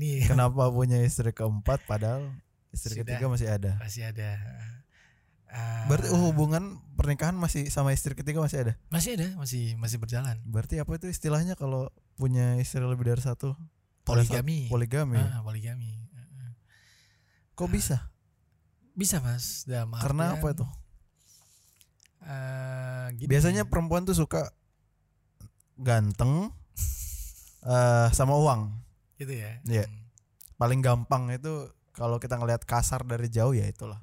ini Kenapa punya istri keempat padahal istri Sudah. ketiga masih ada? masih ada. Ah, Berarti oh, hubungan pernikahan masih sama istri ketiga masih ada? masih ada, masih masih berjalan. Berarti apa itu istilahnya kalau punya istri lebih dari satu? Poligami. Poligami. Ah, poligami. Kok bisa? Bisa mas. Dalam Karena apa itu? eh, gini. Biasanya perempuan tuh suka ganteng eh sama uang. Gitu ya. Iya. Hmm. Paling gampang itu kalau kita ngelihat kasar dari jauh ya itulah.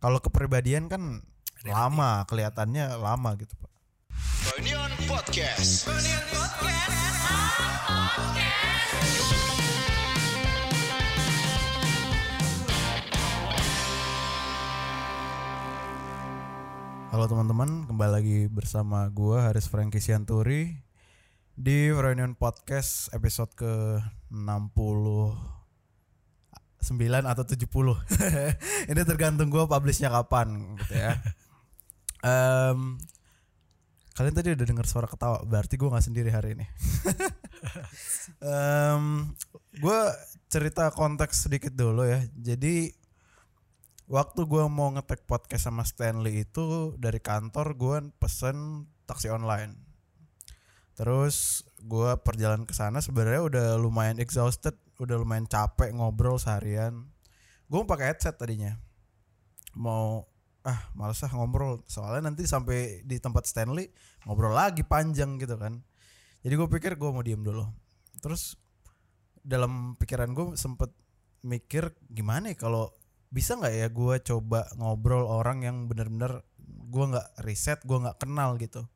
Kalau kepribadian kan lama, kelihatannya lama gitu, Pak. Reunion Podcast. Halo teman-teman, kembali lagi bersama gua Haris Franky Sianturi di Reunion Podcast episode ke 69 atau 70. Ini tergantung gua publishnya kapan gitu ya. Em, kalian tadi udah dengar suara ketawa, berarti gua nggak sendiri hari ini. Em, gua cerita konteks sedikit dulu ya. Jadi waktu gua mau ngetek podcast sama Stanley itu dari kantor gua pesen taksi online. Terus gua perjalanan ke sana sebenarnya udah lumayan exhausted, udah lumayan capek ngobrol seharian. Gue mau pakai headset tadinya. Mau ah males ah ngobrol soalnya nanti sampai di tempat Stanley ngobrol lagi panjang gitu kan. Jadi gue pikir gue mau diem dulu. Terus dalam pikiran gue sempet mikir gimana ya kalau bisa nggak ya gue coba ngobrol orang yang bener-bener gue nggak riset gue nggak kenal gitu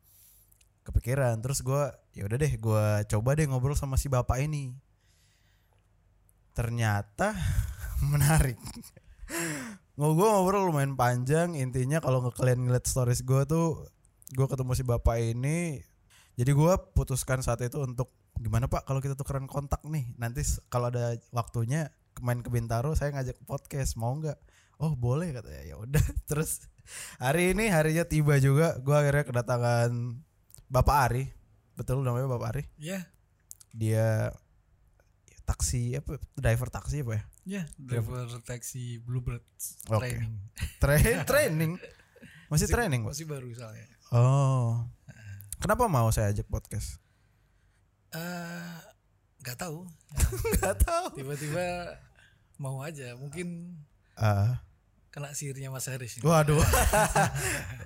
kepikiran. Terus gue ya udah deh gue coba deh ngobrol sama si bapak ini. Ternyata menarik. Ngo- gue ngobrol lumayan panjang. Intinya kalau kalian ngeliat stories gue tuh gue ketemu si bapak ini jadi gue putuskan saat itu untuk gimana pak kalau kita tukeran kontak nih? Nanti kalau ada waktunya main ke Bintaro saya ngajak podcast. Mau nggak? Oh boleh katanya. Ya udah. Terus hari ini harinya tiba juga. Gue akhirnya kedatangan bapak Ari betul namanya bapak Ari Ya, dia taksi apa driver taksi apa ya ya driver taksi Bluebird Oke. training. Tra- training masih training Pak? Masih baru soalnya. oh kenapa mau saya ajak podcast Eh, nggak tahu. nggak tahu Tiba-tiba mau aja. Mungkin Ah, kena sihirnya Mas Haris. ini. waduh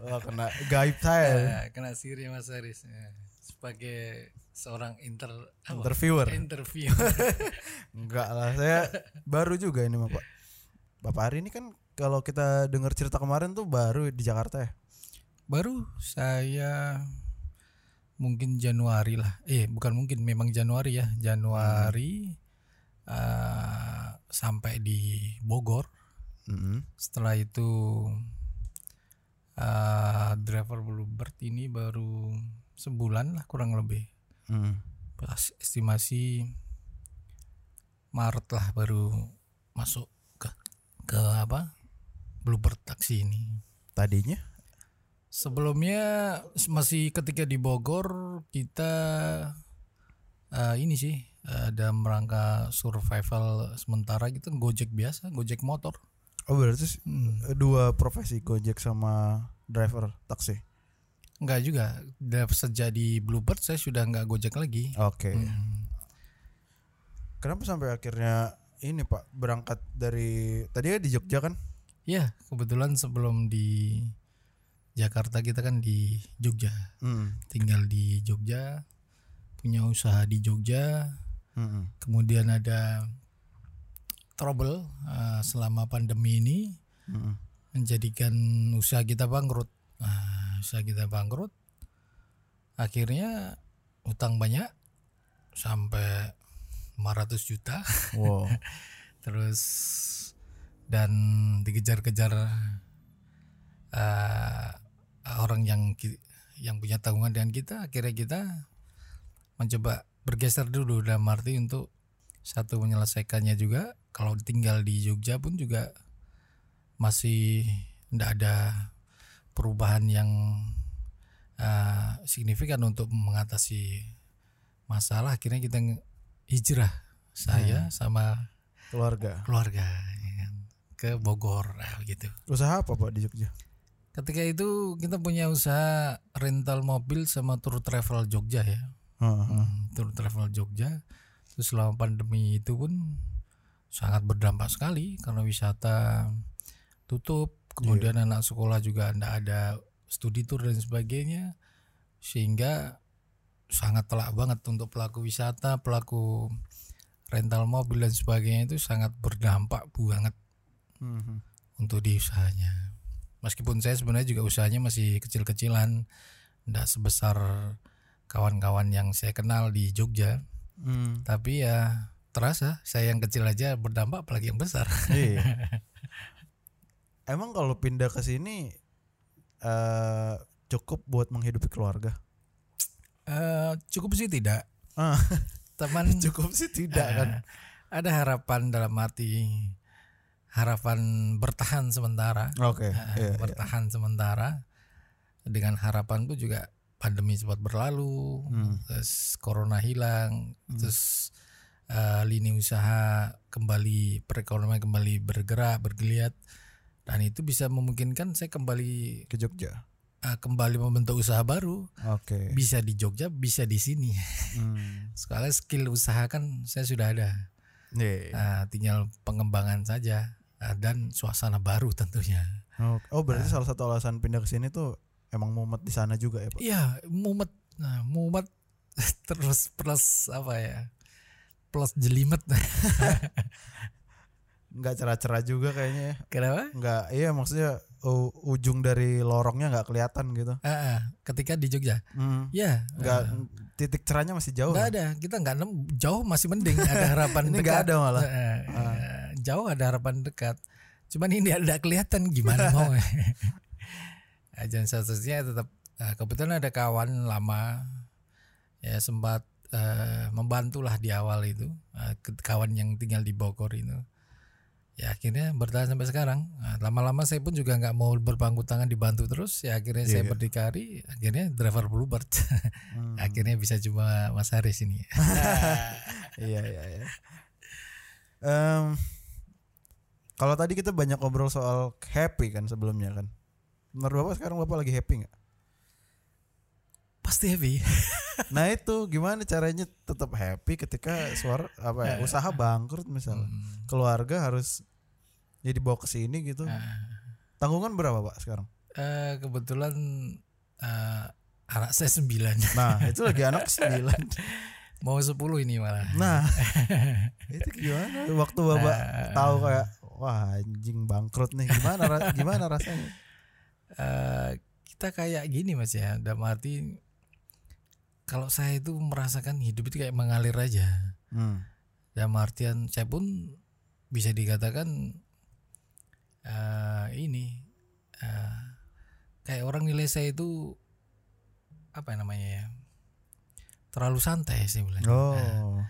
Wah, kena gaib saya Eh, kena sihirnya Mas Haris. Eh, sebagai seorang inter apa? Interviewer. Interview. Enggak lah, saya baru juga ini Pak. Bapak Ari ini kan kalau kita dengar cerita kemarin tuh baru di Jakarta ya. baru saya mungkin Januari lah. Eh, bukan mungkin, memang Januari ya. Januari eh, sampai di Bogor. Mm-mm. Setelah itu eh, driver Bluebird ini baru sebulan lah kurang lebih. Mm. Pas estimasi Maret lah baru masuk ke ke apa? Bluebird taksi ini. Tadinya Sebelumnya masih ketika di Bogor kita eh, ini sih eh, dalam rangka survival sementara gitu Gojek biasa, Gojek motor. Oh berarti s- dua profesi Gojek sama driver taksi. Enggak juga. Sejak di Bluebird saya sudah nggak Gojek lagi. Oke. Kenapa sampai akhirnya ini Pak berangkat dari tadi di Jogja kan? Ya, kebetulan sebelum di Jakarta kita kan di Jogja. Mm. Tinggal di Jogja, punya usaha di Jogja. Mm-mm. Kemudian ada trouble eh, selama pandemi ini Mm-mm. menjadikan usaha kita bangkrut. Nah, usaha kita bangkrut. Akhirnya utang banyak sampai 500 juta. Wow. Terus dan dikejar-kejar eh, orang yang yang punya tanggungan dengan kita. Akhirnya kita mencoba bergeser dulu dalam arti untuk satu menyelesaikannya juga. Kalau tinggal di Jogja pun juga masih tidak ada perubahan yang uh, signifikan untuk mengatasi masalah akhirnya kita hijrah saya sama Keluarga. keluarga ya kan, ke Bogor nah, gitu. Usaha apa Pak di Jogja? Ketika itu kita punya usaha rental mobil sama tour travel Jogja ya. Heeh. Hmm, tour travel Jogja. Terus selama pandemi itu pun sangat berdampak sekali karena wisata tutup, kemudian anak sekolah juga tidak ada studi tour dan sebagainya, sehingga sangat telak banget untuk pelaku wisata, pelaku rental mobil dan sebagainya itu sangat berdampak banget Mhm. untuk di usahanya. Meskipun saya sebenarnya juga usahanya masih kecil-kecilan, tidak sebesar kawan-kawan yang saya kenal di Jogja. Hmm. Tapi ya terasa saya yang kecil aja berdampak apalagi yang besar. Iya. Emang kalau pindah ke sini eh cukup buat menghidupi keluarga? Eh, cukup sih tidak. Ah, Teman cukup sih tidak kan? eh, ada harapan dalam arti harapan bertahan sementara. Oke. Eh, iya, iya. bertahan sementara dengan harapan tuh juga pandemi cepat berlalu, Hmm. terus corona hilang, terus eh, lini usaha kembali perekonomian kembali bergerak bergeliat dan itu bisa memungkinkan saya kembali Ke Jogja. eh, kembali membentuk usaha baru Oke. bisa di Jogja bisa di sini Hmm. sekali skill usaha kan saya sudah ada Iya. Nah, tinggal pengembangan saja eh, dan suasana baru tentunya. Oh berarti salah satu alasan pindah ke sini tuh emang mumet di sana juga ya Pak? Iya, mumet. Nah, mumet terus plus apa ya? Plus jelimet. Nggak cerah-cerah juga kayaknya ya. Kenapa? Nggak, iya maksudnya u- ujung dari lorongnya nggak kelihatan gitu. Ah, ah, ketika di Jogja. Hmm. Ya, Nggak, ah, titik cerahnya masih jauh. nggak ya? ada. Kita nggak nem jauh masih mending ada harapan Ini dekat. nggak ada malah. Ah, ah, Jauh ada harapan dekat. Cuman ini ada kelihatan gimana mau. Ajan satunya tetap ah, kebetulan ada kawan lama ya sempat eh, membantulah di awal itu ke- kawan yang tinggal di Bogor itu ya akhirnya bertahan sampai sekarang Nah, lama-lama saya pun juga nggak mau berpangku tangan dibantu terus ya akhirnya saya Iya. berdikari akhirnya driver Bluebird Hmm. akhirnya bisa cuma Mas Haris ini iya iya iya. Em, kalau tadi kita banyak ngobrol soal happy kan sebelumnya kan. Menurut bapak sekarang bapak lagi happy nggak? pasti happy Nah itu gimana caranya tetap happy ketika suara apa ya usaha bangkrut misal Hmm. keluarga harus jadi bawa ke sini gitu. Tanggungan berapa pak sekarang? Eh, kebetulan eh, anak saya sembilan Nah itu lagi anak sembilan. mau sepuluh ini malah Nah itu gimana? Waktu bapak tahu kayak wah anjing bangkrut nih gimana gimana rasanya? Eh, kita kayak gini mas ya dalam arti kalau saya itu merasakan hidup itu kayak mengalir aja Hmm. dalam artian saya pun bisa dikatakan eh, ini eh, kayak orang nilai saya itu apa namanya ya terlalu santai sih bilang Oh.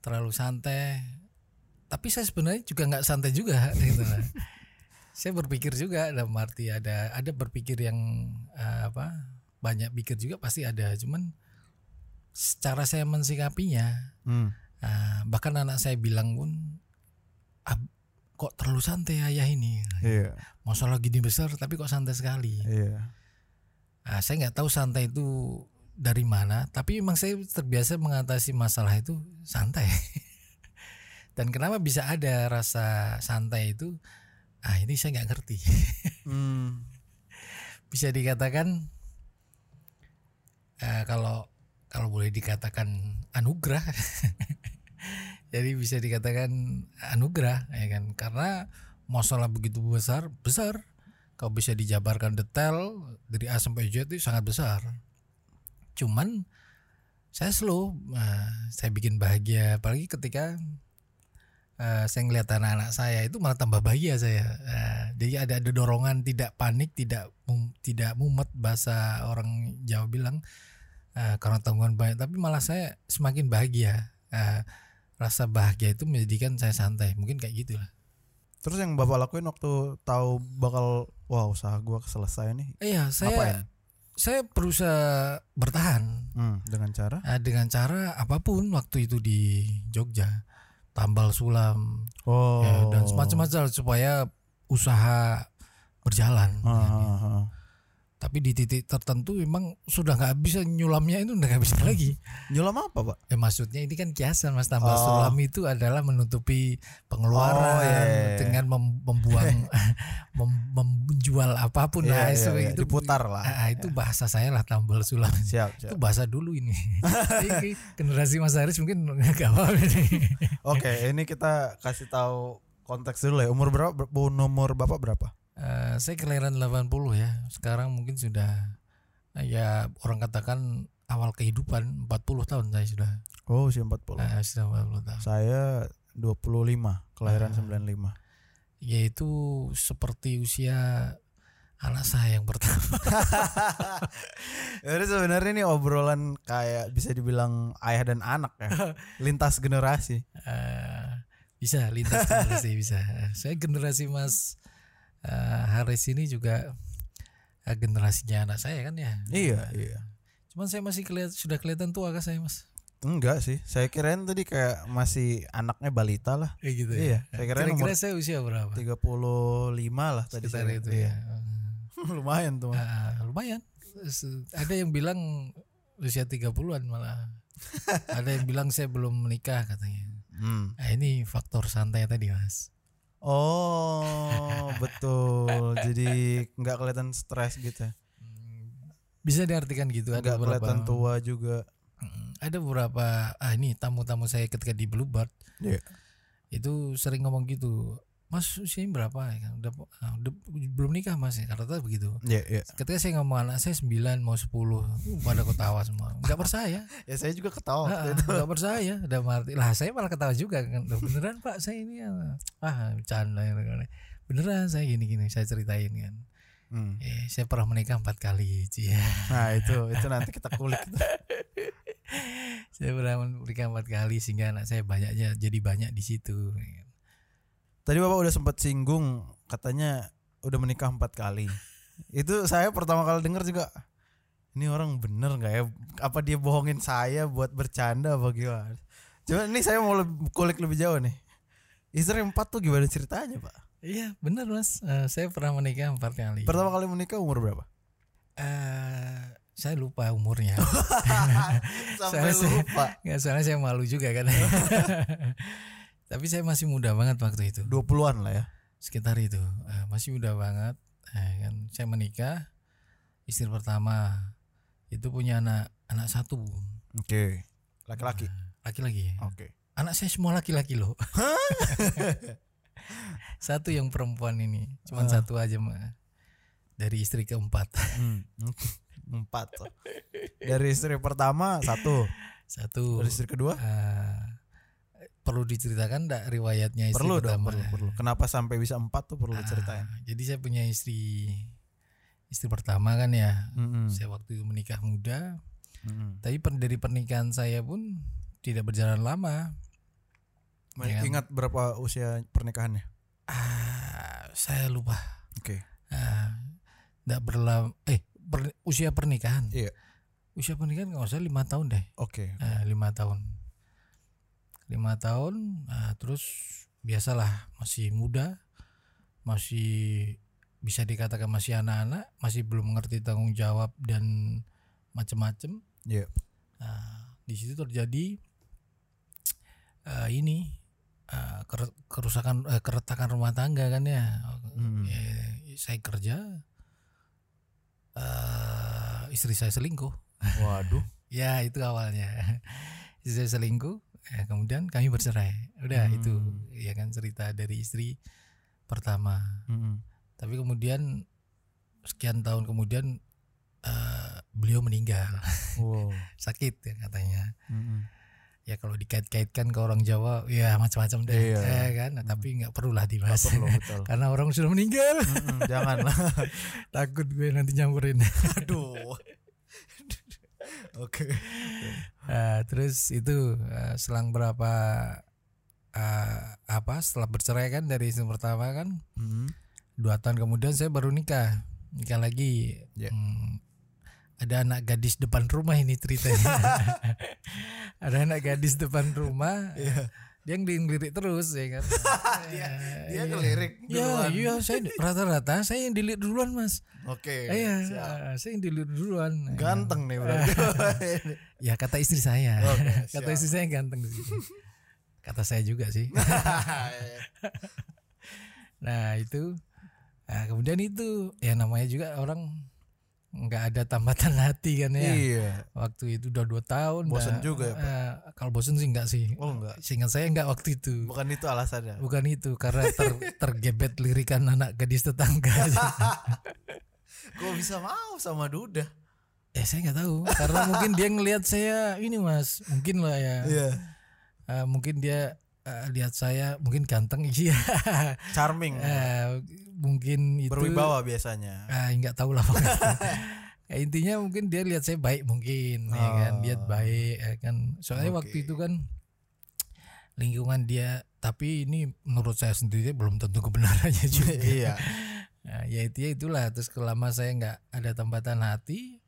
terlalu santai tapi saya sebenarnya juga nggak santai juga gitu lah. Saya berpikir juga dalam arti ada ada berpikir yang eh, apa banyak pikir juga pasti ada cuman secara saya mensikapinya Hmm. eh, bahkan anak saya bilang pun "Ah, kok terlalu santai ayah ini Iya. masalah gini besar tapi kok santai sekali Iya. Ah, saya nggak tahu santai itu dari mana, tapi memang saya terbiasa mengatasi masalah itu santai. Dan kenapa bisa ada rasa santai itu? Ah ini saya nggak ngerti. Hmm. bisa dikatakan eh, kalau kalau boleh dikatakan anugerah. Jadi bisa dikatakan anugerah, ya kan? Karena masalah begitu besar, besar. Kalau bisa dijabarkan detail dari A sampai Z itu sangat besar. Cuman saya slow, eh, saya bikin bahagia, apalagi ketika eh, saya ngeliat anak-anak saya itu malah tambah bahagia saya. Eh, jadi ada ada dorongan tidak panik, tidak mum- tidak mumet bahasa orang Jawa bilang eh, karena tanggungan banyak, tapi malah saya semakin bahagia. Eh, rasa bahagia itu menjadikan saya santai, mungkin kayak gitulah. Terus yang bapak lakuin waktu tahu bakal wah usaha gua selesai nih. Iya, saya Ngapain? saya berusaha bertahan Hmm, dengan cara dengan cara apa pun waktu itu di Jogja tambal sulam Oh. ya, dan semacam-macam supaya usaha berjalan. Ah, ah, ah. Tapi di titik tertentu memang sudah nggak bisa nyulamnya itu udah nggak bisa lagi. Nyulam apa, Pak? Eh maksudnya ini kan kiasan mas tambal Oh. sulam itu adalah menutupi pengeluaran Oh, iya, iya. dengan mem- membuang mem- menjual apa pun Iya, nah, iya, itu, iya. itu Diputar lah. Ah, itu bahasa saya lah tambal sulam. Siap, Itu siap. bahasa dulu ini. Generasi Mas Haris mungkin nggak apa ini. Oke, ini kita kasih tahu konteks dulu ya. Umur berapa? Ber- Umur Bapak berapa? Eh, saya kelahiran 80 ya. Sekarang mungkin sudah eh, ya orang katakan awal kehidupan 40 tahun saya sudah. Oh, usia 40. Eh, sudah 40 tahun. Saya 25, kelahiran Ah. 95. Yaitu seperti usia anak saya yang pertama. Jadi sebenarnya ini obrolan kayak bisa dibilang ayah dan anak ya. Lintas generasi. Eh, bisa lintas generasi bisa. Saya generasi Mas eh, Haris ini juga eh, generasinya anak saya kan ya. Iya, iya. Cuman saya masih kelihatan sudah kelihatan tua kan saya Mas. Enggak sih. Saya kirain tadi kayak masih anaknya balita lah. Kayak gitu Iya, saya kirain Kira-kira saya usia berapa? 35 lah tadi Sekitar saya. itu Iya. ya. Lumayan tuh. Mas. Ah, lumayan. Ada yang bilang usia 30-an malah. Ada yang bilang saya belum menikah katanya. Hmm. Nah, ini faktor santai tadi, Mas. Oh, betul. Jadi nggak kelihatan stres gitu. ya. Bisa diartikan gitu ada Nggak kelihatan tua juga. Ada beberapa ah ini tamu-tamu saya ketika di Bluebird Iya. itu sering ngomong gitu. Mas usianya berapa? Ya kan, Udah, ah, udah belum nikah Mas ya. Kata begitu. Iya, iya. Ketika saya ngomong anak saya 9 mau 10 uh, pada ketawa semua. Enggak percaya. Ya saya juga ketawa waktu Ah, percaya udah arti lah saya malah ketawa juga kan beneran pak saya ini ya. ah bercanda ya, beneran saya gini gini saya ceritain kan Hmm. eh saya pernah menikah empat kali cia Nah, itu itu nanti kita kulik. saya pernah menikah empat kali sehingga anak saya banyaknya jadi banyak di situ Tadi Bapak udah sempat singgung katanya udah menikah empat kali. Itu saya pertama kali dengar juga ini orang bener nggak ya? Apa dia bohongin saya buat bercanda apa gimana? Coba ini saya mau lebih- kulik lebih jauh nih. Istri empat tuh gimana ceritanya Pak? iya bener mas Eh, saya pernah menikah empat kali Pertama kali menikah umur berapa? Eh, saya lupa umurnya Sampai Saya- lupa. nggak soalnya saya malu juga kan tapi saya masih muda banget waktu itu 20-an lah ya. sekitar itu Eh, masih muda banget Eh, kan saya menikah istri pertama itu punya anak anak satu Oke. Laki-laki. laki-laki Oke. anak saya semua laki-laki loh satu yang perempuan ini cuman Ah. satu aja mah dari istri keempat Hmm. Empat. Dari istri pertama satu. satu Dari istri kedua eh, perlu diceritakan enggak riwayatnya istri perlu dong pertama perlu perlu. Kenapa sampai bisa empat tuh perlu Ah, diceritain. jadi saya punya istri istri pertama kan ya Mm-mm. saya waktu itu menikah muda Mm-mm. Tapi per- dari pernikahan saya pun tidak berjalan lama. Ma- Ya? Ingat berapa usia pernikahannya? Ah, saya lupa. Oke. Ah, Nggak berlama. Eh, per- usia pernikahan. Iya. Usia pernikahan nggak usah lima tahun deh. Oke. Ah, lima tahun. Lima tahun. ah, terus biasalah masih muda, masih bisa dikatakan masih anak-anak, masih belum mengerti tanggung jawab dan macam-macam. Iya. Nah, di situ terjadi eh, ini eh, ker- kerusakan eh, keretakan rumah tangga kan ya. Hmm. Eh, saya kerja, eh, istri saya selingkuh. Waduh. Ya itu awalnya. istri saya selingkuh, eh, kemudian kami bercerai. Udah Hmm. itu ya kan cerita dari istri pertama. Mm-mm. Tapi kemudian sekian tahun kemudian eh, beliau meninggal Wow. sakit ya katanya. Mm-mm. ya kalau dikait-kaitkan ke orang Jawa ya macam-macam deh Iya. ya kan Nah, tapi nggak perlu lah dibahas perlu betul. karena orang sudah meninggal Mm-mm, Janganlah. takut gue nanti nyamperin Aduh. Oke. Nah, terus itu eh, selang berapa eh, apa setelah bercerai kan dari istri pertama kan Mm. dua tahun kemudian saya baru nikah nikah lagi Ya. Hmm, ada anak gadis depan rumah ini ceritanya ada anak gadis depan rumah Iya. Dia ngelirik terus ya kan? Dia dia kelirik ya iya saya rata-rata saya yang dilihat duluan mas. Oke. iya saya yang dilihat duluan. Ganteng nih berarti. ya kata istri saya. Oke, kata istri saya ganteng di kata saya juga sih. Nah itu. Nah, kemudian itu. Ya namanya juga orang nggak ada tambatan hati kan ya iya. waktu itu udah dua tahun Bosen dah. juga ya, Pak? Eh, kalau bosen sih enggak sih Oh enggak. seingat saya enggak waktu itu Bukan itu alasannya. bukan itu karena ter- tergebet lirikan anak gadis tetangga Kok bisa mau sama Duda? ya saya nggak tahu karena mungkin dia ngelihat saya ini mas mungkin lah ya Iya. Eh, mungkin dia eh, lihat saya mungkin ganteng iya Charming. Eh, mungkin itu Berwibawa biasanya. ah nggak tahu lah. Ya, intinya mungkin dia lihat saya baik mungkin ya kan Oh. lihat baik ya kan soalnya Oke. waktu itu kan lingkungan dia tapi ini menurut saya sendiri belum tentu kebenarannya juga iya. Nah, ya itu ya itulah terus kelama saya nggak ada tempatan hati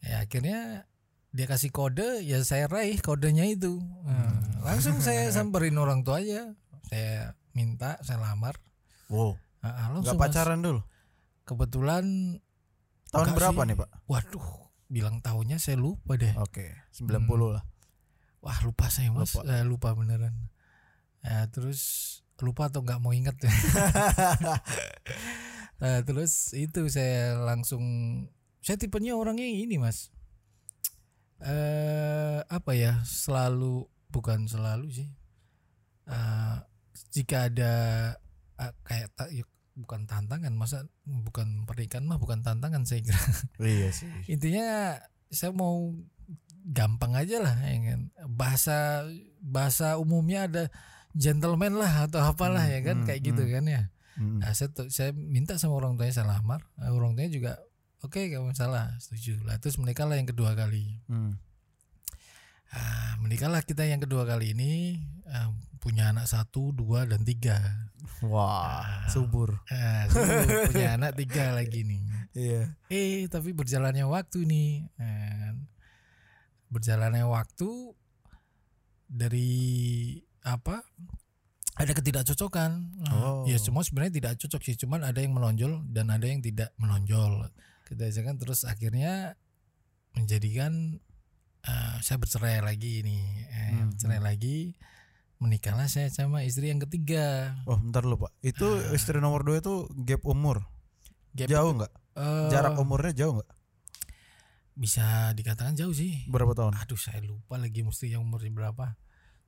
ya akhirnya dia kasih kode ya saya raih kodenya itu Nah, langsung saya samperin orang tua aja saya minta saya lamar Wow. Nah, langsung pacaran dulu. kebetulan Tahun berapa sih. nih, Pak? waduh bilang tahunnya saya lupa deh Oke, 90 lah. wah lupa saya mas Lupa. lupa, lupa beneran ya, terus lupa atau nggak mau inget ya nah, terus itu saya langsung saya tipenya orangnya ini mas eh apa ya selalu bukan selalu sih Eh, jika ada eh, kayak ta- ya, bukan tantangan masa bukan pernikahan mah bukan tantangan saya kira Iya sih. intinya saya mau gampang aja lah ya kan bahasa bahasa umumnya ada gentleman lah atau apalah Hmm, ya kan hmm, kayak gitu hmm. kan ya Hmm. nah, saya saya minta sama orang tuanya saya lamar orang tuanya juga oke gak masalah setuju lah terus menikahlah yang kedua kali Hmm. Ah, menikahlah kita yang kedua kali ini ah, punya anak satu dua dan tiga. Wah, subur. Ah, sudah punya anak tiga lagi nih. Iya. Eh tapi berjalannya waktu nih. Eh, Berjalannya waktu Dari apa? Ada ketidakcocokan. Oh. Ya semua sebenarnya tidak cocok sih Cuman ada yang menonjol dan ada yang tidak menonjol. Ketidakcocokan terus akhirnya Menjadikan eh, Saya bercerai lagi nih eh, Hmm, Bercerai lagi Menikahlah saya sama istri yang ketiga Oh, bentar lu, Pak. Itu istri nomor dua itu gap umur. Gap- Jauh nggak? eh, Jarak umurnya jauh nggak? Bisa dikatakan jauh sih Berapa tahun? aduh saya lupa lagi mesti yang umurnya berapa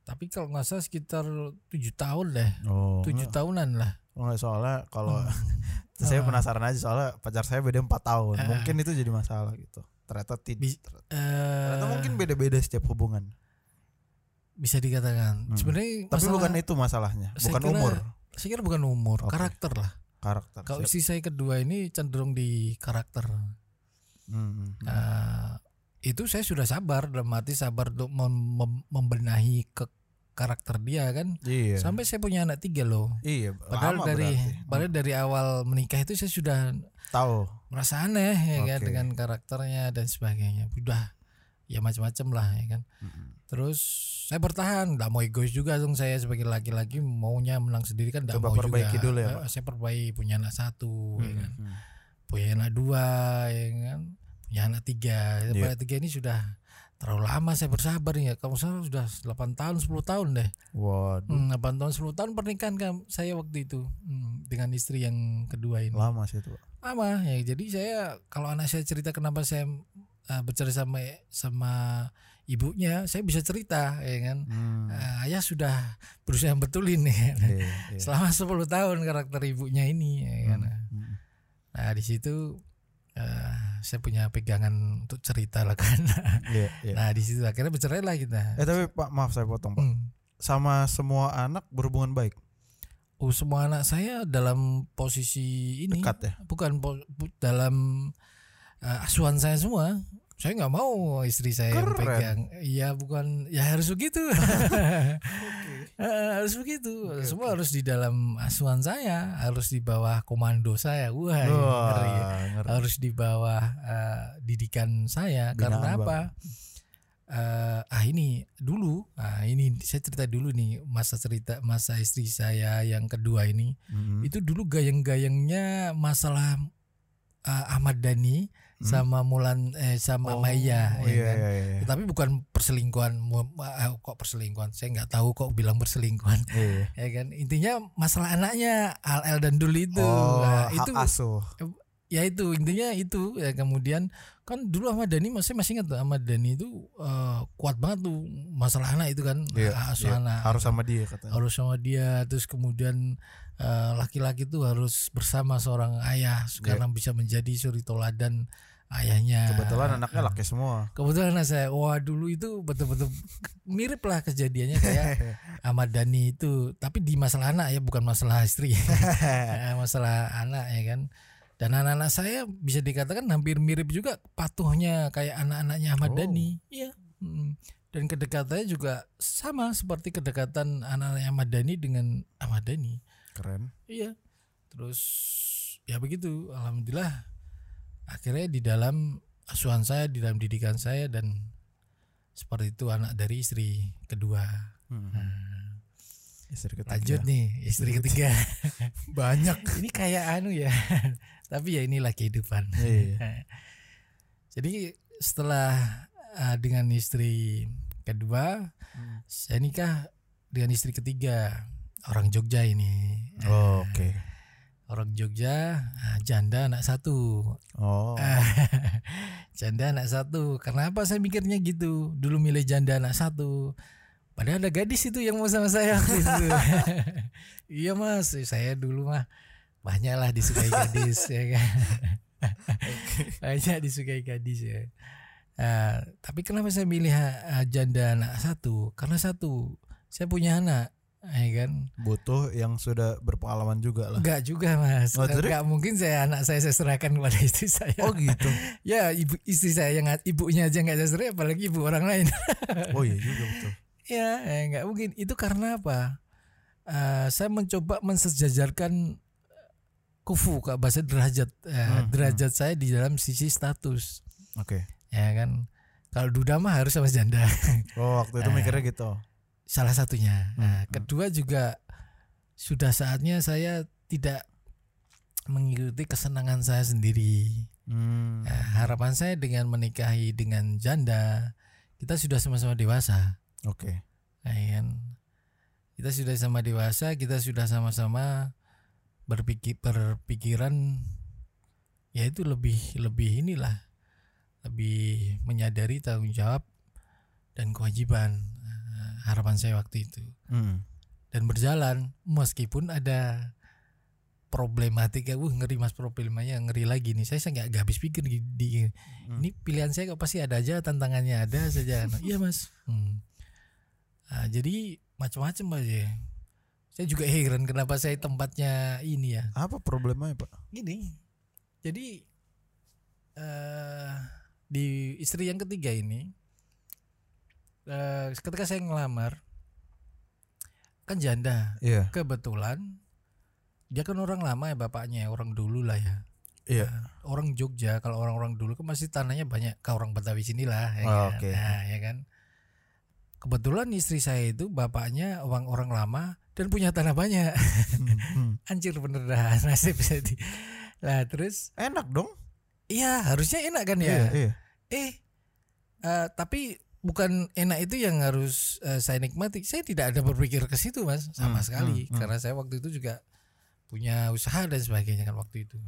tapi kalau nggak salah sekitar tujuh tahun deh Oh, tujuh enggak. tahunan lah Oh, enggak, soalnya kalau Hmm. saya Ah. penasaran aja soalnya pacar saya beda empat tahun. Ah. Mungkin itu jadi masalah gitu. Ternyata tidak. Ternyata mungkin beda-beda setiap hubungan. bisa dikatakan Hmm. sebenarnya Tapi masalah- bukan itu masalahnya, bukan kira- umur, saya kira bukan umur Oke. karakter lah karakter. kalau istri saya kedua ini cenderung di karakter Hmm, hmm. Eh, itu saya sudah sabar dalam arti sabar untuk mem- mem- membenahi ke karakter dia kan Iya. sampai saya punya anak tiga loh iya, padahal dari berarti. padahal dari awal menikah itu saya sudah tahu. merasa aneh ya kan Oke. dengan karakternya dan sebagainya udah ya macam-macam lah ya kan Mm-mm. terus saya bertahan nggak mau egois juga dong saya sebagai laki-laki maunya menang sendiri kan nggak mau perbaiki juga dulu ya, Pak. saya perbaiki punya anak satu ya kan punya anak dua ya kan punya anak tiga Iya. anak tiga ini sudah terlalu lama saya bersabar ya kamu salah sudah 8 tahun 10 tahun deh Waduh, Hmm, 8 tahun 10 tahun pernikahan kan saya waktu itu hmm, dengan istri yang kedua ini lama sih itu. Pak. Lama ya jadi saya kalau anak saya cerita kenapa saya uh, bercerai sama sama ibunya saya bisa cerita ya kan Hmm. Uh, ayah sudah berusaha betulin ya kan. Iya, iya. selama 10 tahun karakter ibunya ini ya kan Hmm. nah di situ uh, saya punya pegangan untuk cerita lah kan Iya, iya. nah di situ akhirnya bercerai lah kita Eh tapi Pak, maaf saya potong Pak. Hmm. Sama semua anak berhubungan baik, Oh, semua anak saya dalam posisi ini dekat ya. bukan po- dalam uh, asuhan saya semua. Saya nggak mau istri saya yang pegang. Iya bukan ya harus begitu. Eh, harus begitu. semua harus di dalam asuhan saya, harus di bawah komando saya. Wah, ngeri. Ngeri. harus di bawah uh, didikan saya Binaan karena apa? Eh, ah ini dulu ah ini saya cerita dulu nih masa cerita masa istri saya yang kedua ini Mm-mm. itu dulu gayeng-gayengnya masalah eh, Ahmad Dhani sama Mulan eh sama Oh, Maya ya iya, kan? iya, iya. tapi bukan perselingkuhan ah, kok perselingkuhan saya nggak tahu kok bilang perselingkuhan Iya. ya kan intinya masalah anaknya Al El dan Dul itu Oh, Nah, itu asuh. Ya itu intinya itu. Ya kemudian kan dulu Ahmad Dhani masih masih ingat tuh Ahmad Dhani itu eh, kuat banget tuh masalah anak itu kan. Iya, asuh iya. anak. Harus sama dia katanya. harus sama dia. Terus kemudian eh, laki-laki tuh harus bersama seorang ayah karena bisa menjadi suri toladan ayahnya. Iya. Kebetulan anaknya laki semua. kebetulan anak saya. Wah dulu itu betul-betul mirip lah kejadiannya kayak Ahmad Dhani itu. Tapi di masalah anak ya bukan masalah istri. Eh, masalah anak ya kan dan anak-anak saya bisa dikatakan hampir mirip juga patuhnya kayak anak-anaknya Ahmad Oh. Dhani iya Mm. dan kedekatannya juga sama seperti kedekatan anak-anaknya Ahmad Dhani dengan Ahmad Dhani Keren. Iya. Terus ya begitu. Alhamdulillah akhirnya di dalam asuhan saya, di dalam didikan saya dan seperti itu anak dari istri kedua. Hmm. Istri ketiga. Lanjut nih istri ketiga. Banyak. Ini kayak anu ya. Tapi ya inilah kehidupan. Iya. Jadi setelah uh, dengan istri kedua, Hmm. saya nikah dengan istri ketiga orang Jogja ini. Oh, Oke. Orang Jogja, ah, janda anak satu. Oh. janda anak satu. Kenapa saya mikirnya gitu? Dulu milih janda anak satu. Padahal ada gadis itu yang mau sama saya waktu itu. iya mas, saya dulu mah banyak lah disukai gadis ya kan. banyak disukai gadis ya. Ah, tapi kenapa saya milih ah, janda anak satu? Karena satu, saya punya anak, ya kan. Butuh yang sudah berpengalaman juga lah. Enggak juga mas, Oh, enggak mungkin saya anak saya saya serahkan kepada istri saya. Oh gitu. Ya ibu istri saya yang ibunya aja nggak saya serah, apalagi ibu orang lain. Oh iya juga betul. Ya nggak mungkin. Itu karena apa? Eh, saya mencoba mensejajarkan kufu ke bahasa derajat Eh, Hmm, derajat saya di dalam sisi status, Oke. ya kan. Kalau duda mah harus sama janda, Oh waktu itu Eh. mikirnya gitu. salah satunya. Nah, hmm. kedua juga sudah saatnya saya tidak mengikuti kesenangan saya sendiri. Hmm. Nah, harapan saya dengan menikahi dengan janda, kita sudah sama-sama dewasa. Oke. Nah, ya kan? Kita sudah sama dewasa, kita sudah sama-sama berpikir berpikiran ya itu lebih lebih inilah lebih menyadari tanggung jawab dan kewajiban eh, harapan saya waktu itu Hmm. dan berjalan meskipun ada problematika wah ngeri mas problemanya ngeri lagi nih saya saya nggak nggak habis pikir di, di- Hmm. ini pilihan saya kok pasti ada aja tantangannya ada saja Nah, iya mas Hmm. Nah, jadi macam-macam aja saya juga heran kenapa saya tempatnya ini ya Apa problemnya pak? gini jadi eh di istri yang ketiga ini eh ketika saya ngelamar kan janda Iya. kebetulan dia kan orang lama ya bapaknya orang dulu lah ya Iya. orang Jogja kalau orang-orang dulu kan masih tanahnya banyak ke orang Betawi sinilah ya Oh, kan? oke. Nah, ya kan kebetulan istri saya itu bapaknya orang orang lama dan punya tanah banyak Hmm, hmm. anjir bener dah nasib saya di lah terus Enak dong. iya harusnya enak kan ya Iya. Iya. eh eh, tapi bukan enak itu yang harus eh, saya nikmati saya tidak ada berpikir ke situ mas sama Hmm, sekali hmm, hmm. karena saya waktu itu juga punya usaha dan sebagainya kan waktu itu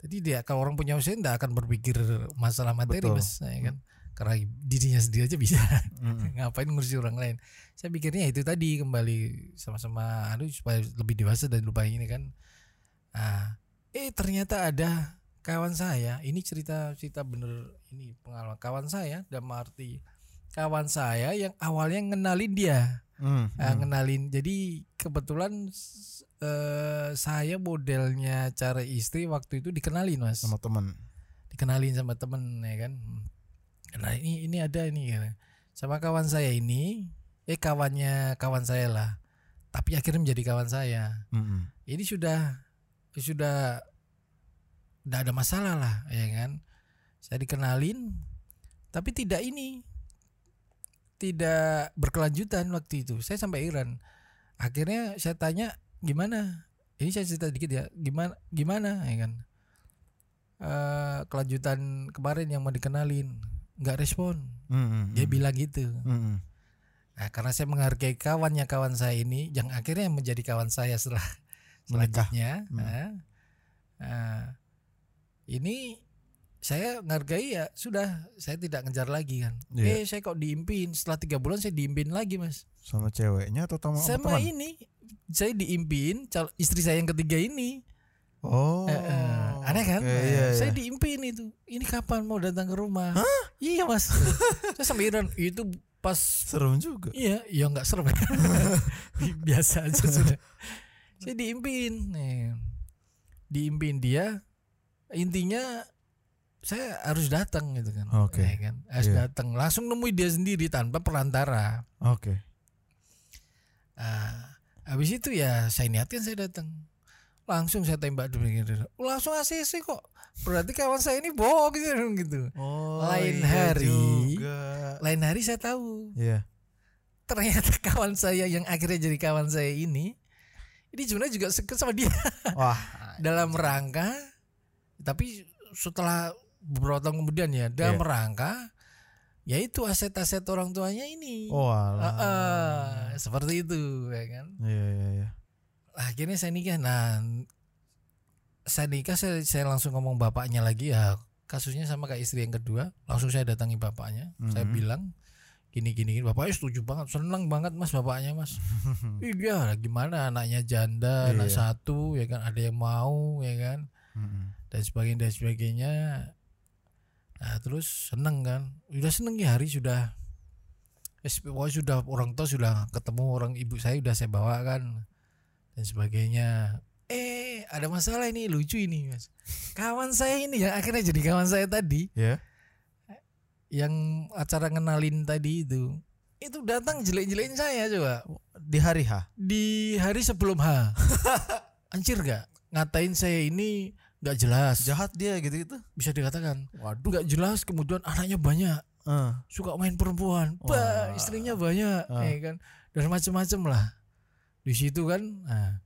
jadi dia kalau orang punya usaha tidak akan berpikir masalah materi Betul. mas ya kan karena dirinya sendiri aja bisa. Hmm. ngapain ngurusi orang lain? Saya pikirnya itu tadi kembali sama-sama aduh supaya lebih dewasa dan lupa ini kan. Ah eh ternyata ada kawan saya. Ini cerita cerita bener ini pengalaman. Kawan saya dalam arti kawan saya yang awalnya ngenalin dia. Hmm, Ah, hmm. ngenalin. Jadi kebetulan eh, saya modelnya cara istri waktu itu dikenalin mas. Sama teman. dikenalin sama temen ya kan nah ini ini ada ini ya. sama kawan saya ini eh kawannya kawan saya lah tapi akhirnya menjadi kawan saya Hmm, hmm. ini sudah sudah tidak ada masalah lah ya kan saya dikenalin tapi tidak ini tidak berkelanjutan waktu itu. Saya sampai Iran. Akhirnya saya tanya gimana? Ini saya cerita dikit ya. Gimana gimana ya kan? Eh, kelanjutan kemarin yang mau dikenalin nggak respon. Mm, mm, Dia mm. bilang gitu. Mm, mm. Nah, karena saya menghargai kawannya kawan saya ini, yang akhirnya menjadi kawan saya setelah selanjutnya. Hmm. nah, nah, ini saya menghargai ya sudah, saya tidak ngejar lagi kan. Iya. Eh, saya kok diimpin setelah tiga bulan saya diimpin lagi mas. Sama ceweknya atau sama, sama Sama teman? ini, saya diimpin istri saya yang ketiga ini. Oh. Eh, eh, aneh kan? oke, Nah, iya, iya. Saya diimpin itu. Ini kapan mau datang ke rumah? Iya mas. saya sampai Iran itu pas Serem juga. Iya, ya nggak serem. Biasa aja sudah. Saya diimpin, nih. diimpin dia. Intinya saya harus datang gitu kan. Oke. Ya kan? Harus Iya. datang. Langsung nemui dia sendiri tanpa perantara. Oke. Ah, habis itu ya saya niatkan saya datang. Langsung saya tembak dulu. Langsung ACC kok. Berarti kawan saya ini bohong gitu. gitu. Oh, Lain iya hari. juga. Lain hari saya tahu. Iya. ternyata kawan saya yang akhirnya jadi kawan saya ini ini sebenarnya juga suka sama dia Wah, dalam rangka tapi setelah beberapa tahun kemudian ya dalam Iya. rangka yaitu aset-aset orang tuanya ini oh alah. ah, seperti itu ya kan Iya, iya, iya. Akhirnya saya nikah. Nah saya nikah saya, saya langsung ngomong bapaknya lagi. Ya kasusnya sama kayak istri yang kedua. Langsung saya datangi bapaknya. Saya Mhm. bilang gini gini gini. Bapaknya setuju banget senang banget mas bapaknya mas. Iya gimana anaknya janda anak Iya. satu ya kan? Ada yang mau ya kan? Mm-mm. dan sebagainya dan sebagainya. Nah terus seneng kan? Udah seneng ya hari sudah. Pokoknya sudah orang tua sudah ketemu orang ibu saya udah saya bawa kan dan sebagainya. Eh ada masalah ini lucu ini mas. Kawan saya ini yang akhirnya jadi kawan saya tadi. Ya. yang acara ngenalin tadi itu itu datang jelek-jelekin saya coba. Di hari H. di hari sebelum H. Anjir gak ngatain saya ini nggak jelas. Jahat dia gitu-gitu. bisa dikatakan. Waduh. nggak jelas kemudian anaknya banyak. Eh. suka main perempuan. Bah istrinya banyak Ah. ya kan? Dan macam-macam lah di situ kan nah,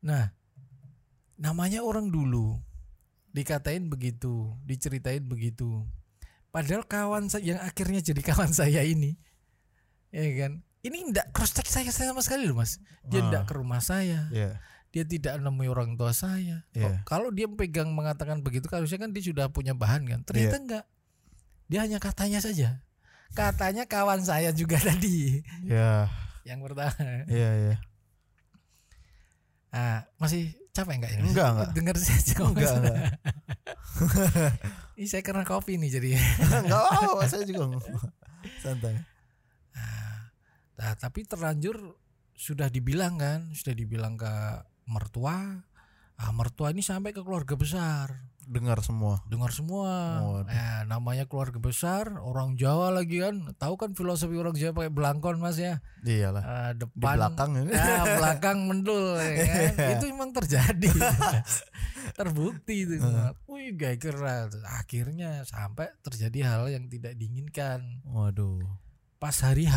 nah namanya orang dulu dikatain begitu diceritain begitu padahal kawan saya yang akhirnya jadi kawan saya ini ya kan ini ndak cross check saya sama sekali loh mas dia Ah. ndak ke rumah saya Iya. dia tidak nemui orang tua saya Iya. Kok- kalau dia pegang mengatakan begitu kan harusnya kan dia sudah punya bahan kan ternyata Iya. enggak dia hanya katanya saja katanya kawan saya juga tadi Ya. yang pertama Iya, iya. Ah masih capek enggak ini Enggak, enggak. dengar saja Enggak, enggak. ini saya karena kopi nih jadi Enggak apa saya juga santai. nah, tapi terlanjur sudah dibilang kan sudah dibilang ke mertua ah mertua ini sampai ke keluarga besar Dengar semua. dengar semua. Waduh. Nah, namanya keluarga besar, orang Jawa lagi kan. Tahu kan filosofi orang Jawa pakai belangkon Mas ya. Iyalah. Ah, Di depan belakang ini. Ah, belakang mendul ya kan. Iya. Itu memang terjadi. Terbukti itu. Wih, gak keras. Akhirnya sampai terjadi hal yang tidak diinginkan. Waduh. Pas hari H,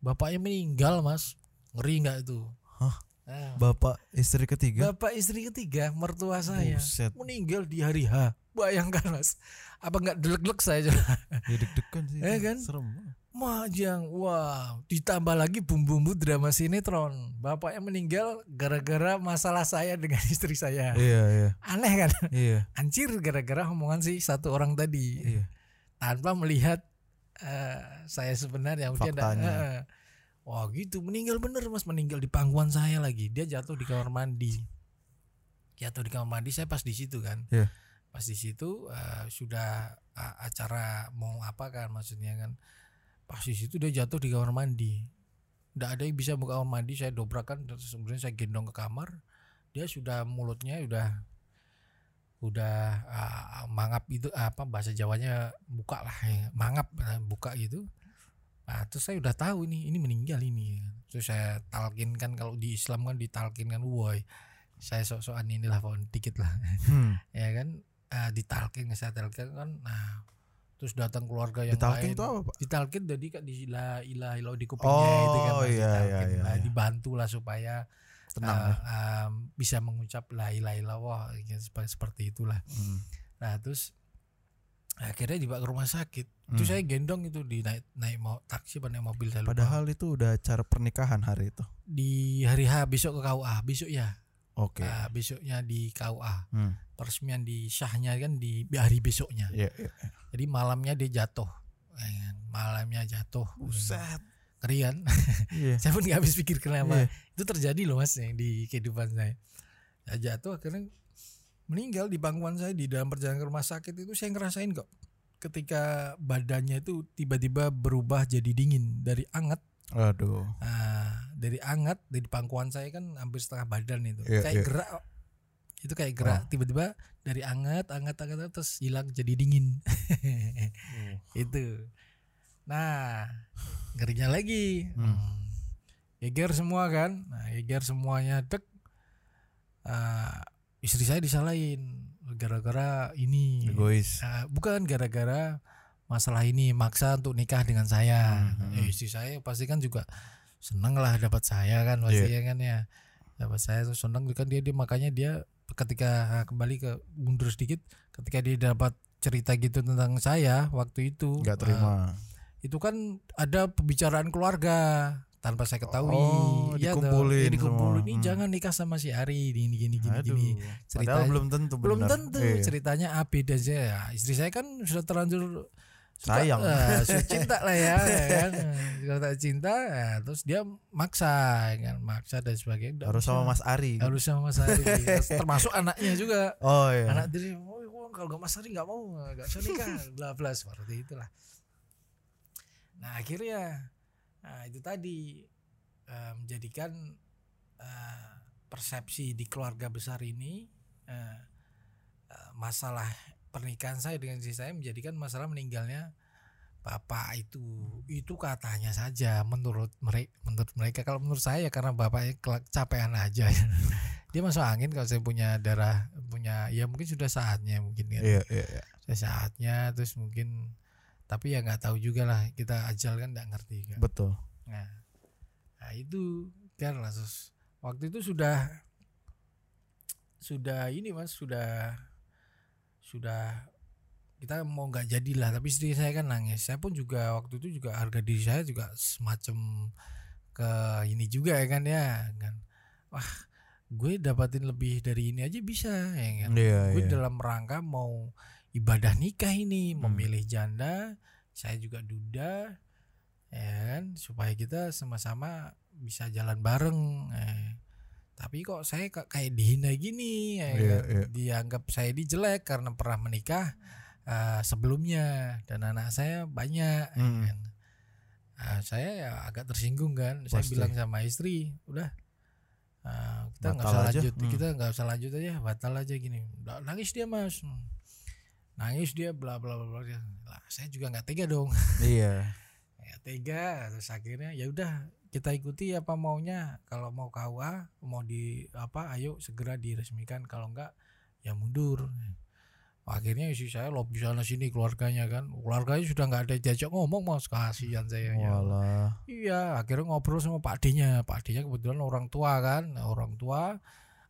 bapaknya meninggal, Mas. Ngeri nggak itu? Hah? Nah, Bapak istri ketiga. Bapak istri ketiga, mertua saya Buset. meninggal di hari H. Bayangkan mas, apa nggak delek-delek saya coba? Ya deg-degan sih. Eh, itu. kan? Serem. Majang, wah, ditambah lagi bumbu-bumbu drama sinetron. Bapaknya meninggal gara-gara masalah saya dengan istri saya. Iya, iya. Aneh kan? Iya. Anjir gara-gara omongan si satu orang tadi. Iya. Tanpa melihat eh, saya sebenarnya. Dia ada- Faktanya. Eh, Wah gitu, meninggal bener mas, meninggal di pangkuan saya lagi. Dia jatuh di kamar mandi. Jatuh di kamar mandi, saya pas di situ kan. Iya. Pas di situ eh, sudah eh, acara mau apa kan maksudnya kan. Pas di situ dia jatuh di kamar mandi. Nggak ada yang bisa buka kamar mandi, saya dobrakan terus kemudian saya gendong ke kamar. Dia sudah mulutnya udah udah ah, mangap itu apa bahasa Jawanya buka lah ya. mangap eh, buka gitu nah terus saya udah tahu ini ini meninggal ini terus saya talkinkan kalau di Islam kan ditalkinkan woi saya sok-sokan inilah pohon dikit lah Hmm. ya kan ah, ditalkin saya talkin kan nah terus datang keluarga yang Ditalkin lain itu apa, Pak? ditalkin jadi kak di la ilah ilah di kupingnya itu kan Oh, iya, ditalkin. iya, iya, Nah, iya. dibantu lah supaya Tenang uh, ya. um, bisa mengucap la ilaha illallah seperti seperti itulah Hmm. nah terus akhirnya dibawa ke rumah sakit itu Hmm. saya gendong itu di naik naik mau taksi naik mobil saya lupa. Padahal itu udah acara pernikahan hari itu. di hari H besok ke KUA besok ya Oke. Nah, besoknya di KUA Hmm. peresmian di syahnya kan di hari besoknya Iya, iya. jadi malamnya dia jatuh malamnya jatuh Buset. ngeri kan Iya. saya pun nggak habis pikir kenapa Iya. itu terjadi loh mas yang di kehidupan saya ya, jatuh akhirnya meninggal di pangkuan saya di dalam perjalanan ke rumah sakit itu saya ngerasain kok ketika badannya itu tiba-tiba berubah jadi dingin dari anget. Aduh. Nah, dari anget dari pangkuan saya kan hampir setengah badan itu. Iya, kayak iya. gerak itu kayak gerak tiba-tiba dari anget anget anget terus hilang jadi dingin. Itu. Nah ngerinya lagi. Hmm. geger semua kan? Nah geger semuanya dek. Ah, istri saya disalahin gara-gara ini Egois. Nah, bukan gara-gara masalah ini maksa untuk nikah dengan saya. Hmm, Ya, hmm. istri saya pasti kan juga seneng lah dapat saya kan pasti Iya. ya kan ya. Dapat saya tuh seneng kan dia, dia makanya dia ketika ah, kembali ke mundur sedikit ketika dia dapat cerita gitu tentang saya waktu itu Nggak terima. itu kan ada pembicaraan keluarga tanpa saya ketahui Oh, Iya toh. dikumpulin Ya, dikumpulin. Nih, Hmm. jangan nikah sama si Ari ini gini gini Aduh. gini ceritanya belum tentu belum benar. tentu Iya. ceritanya A beda aja ya. Istri saya kan sudah terlanjur suka- Sayang. eh, sudah cinta lah ya, ya kan. Sudah tak cinta, ya, terus dia maksa, ya kan, maksa dan sebagainya. Nggak Harus sama. Mas Ari. harus sama Mas Ari, termasuk anaknya juga. Oh iya. Anak diri, oh, oh, kalau nggak Mas Ari nggak mau, nggak bisa nikah, bla bla seperti itulah. Nah akhirnya, nah itu tadi eh, menjadikan eh, persepsi di keluarga besar ini eh, eh, masalah pernikahan saya dengan istri saya menjadikan masalah meninggalnya bapak itu. Itu katanya saja menurut mereka menurut mereka. Kalau menurut saya karena bapaknya capean aja. Dia masuk angin kalau saya punya darah punya ya mungkin sudah saatnya mungkin kan Iya, iya, iya. sudah saatnya terus mungkin tapi ya nggak tahu juga lah kita ajal kan nggak ngerti kan Betul. Nah, nah itu kan terus waktu itu sudah sudah ini mas sudah sudah kita mau nggak jadilah tapi istri saya kan nangis saya pun juga waktu itu juga harga diri saya juga semacam ke ini juga ya kan ya kan wah gue dapatin lebih dari ini aja bisa ya kan Iya, gue iya. dalam rangka mau ibadah nikah ini Hmm. memilih janda saya juga duda ya kan supaya kita sama-sama bisa jalan bareng eh. tapi kok saya kok kayak dihina gini ya Iya, kan? iya. dianggap saya ini jelek karena pernah menikah eh, sebelumnya dan anak saya banyak ya Hmm. kan. Nah, saya ya agak tersinggung kan saya Pasti. bilang sama istri udah eh, kita nggak usah aja. lanjut Hmm. kita nggak usah lanjut aja batal aja gini nangis dia mas nangis dia bla bla bla bla lah saya juga nggak tega dong Iya. ya tega terus akhirnya ya udah kita ikuti apa maunya kalau mau KUA mau di apa ayo segera diresmikan kalau enggak ya mundur akhirnya isi saya lobby sana sini keluarganya kan keluarganya sudah nggak ada diajak ngomong mas kasihan saya ya Walah. Iya, akhirnya ngobrol sama Pak D-nya. Pak D-nya kebetulan orang tua kan, orang tua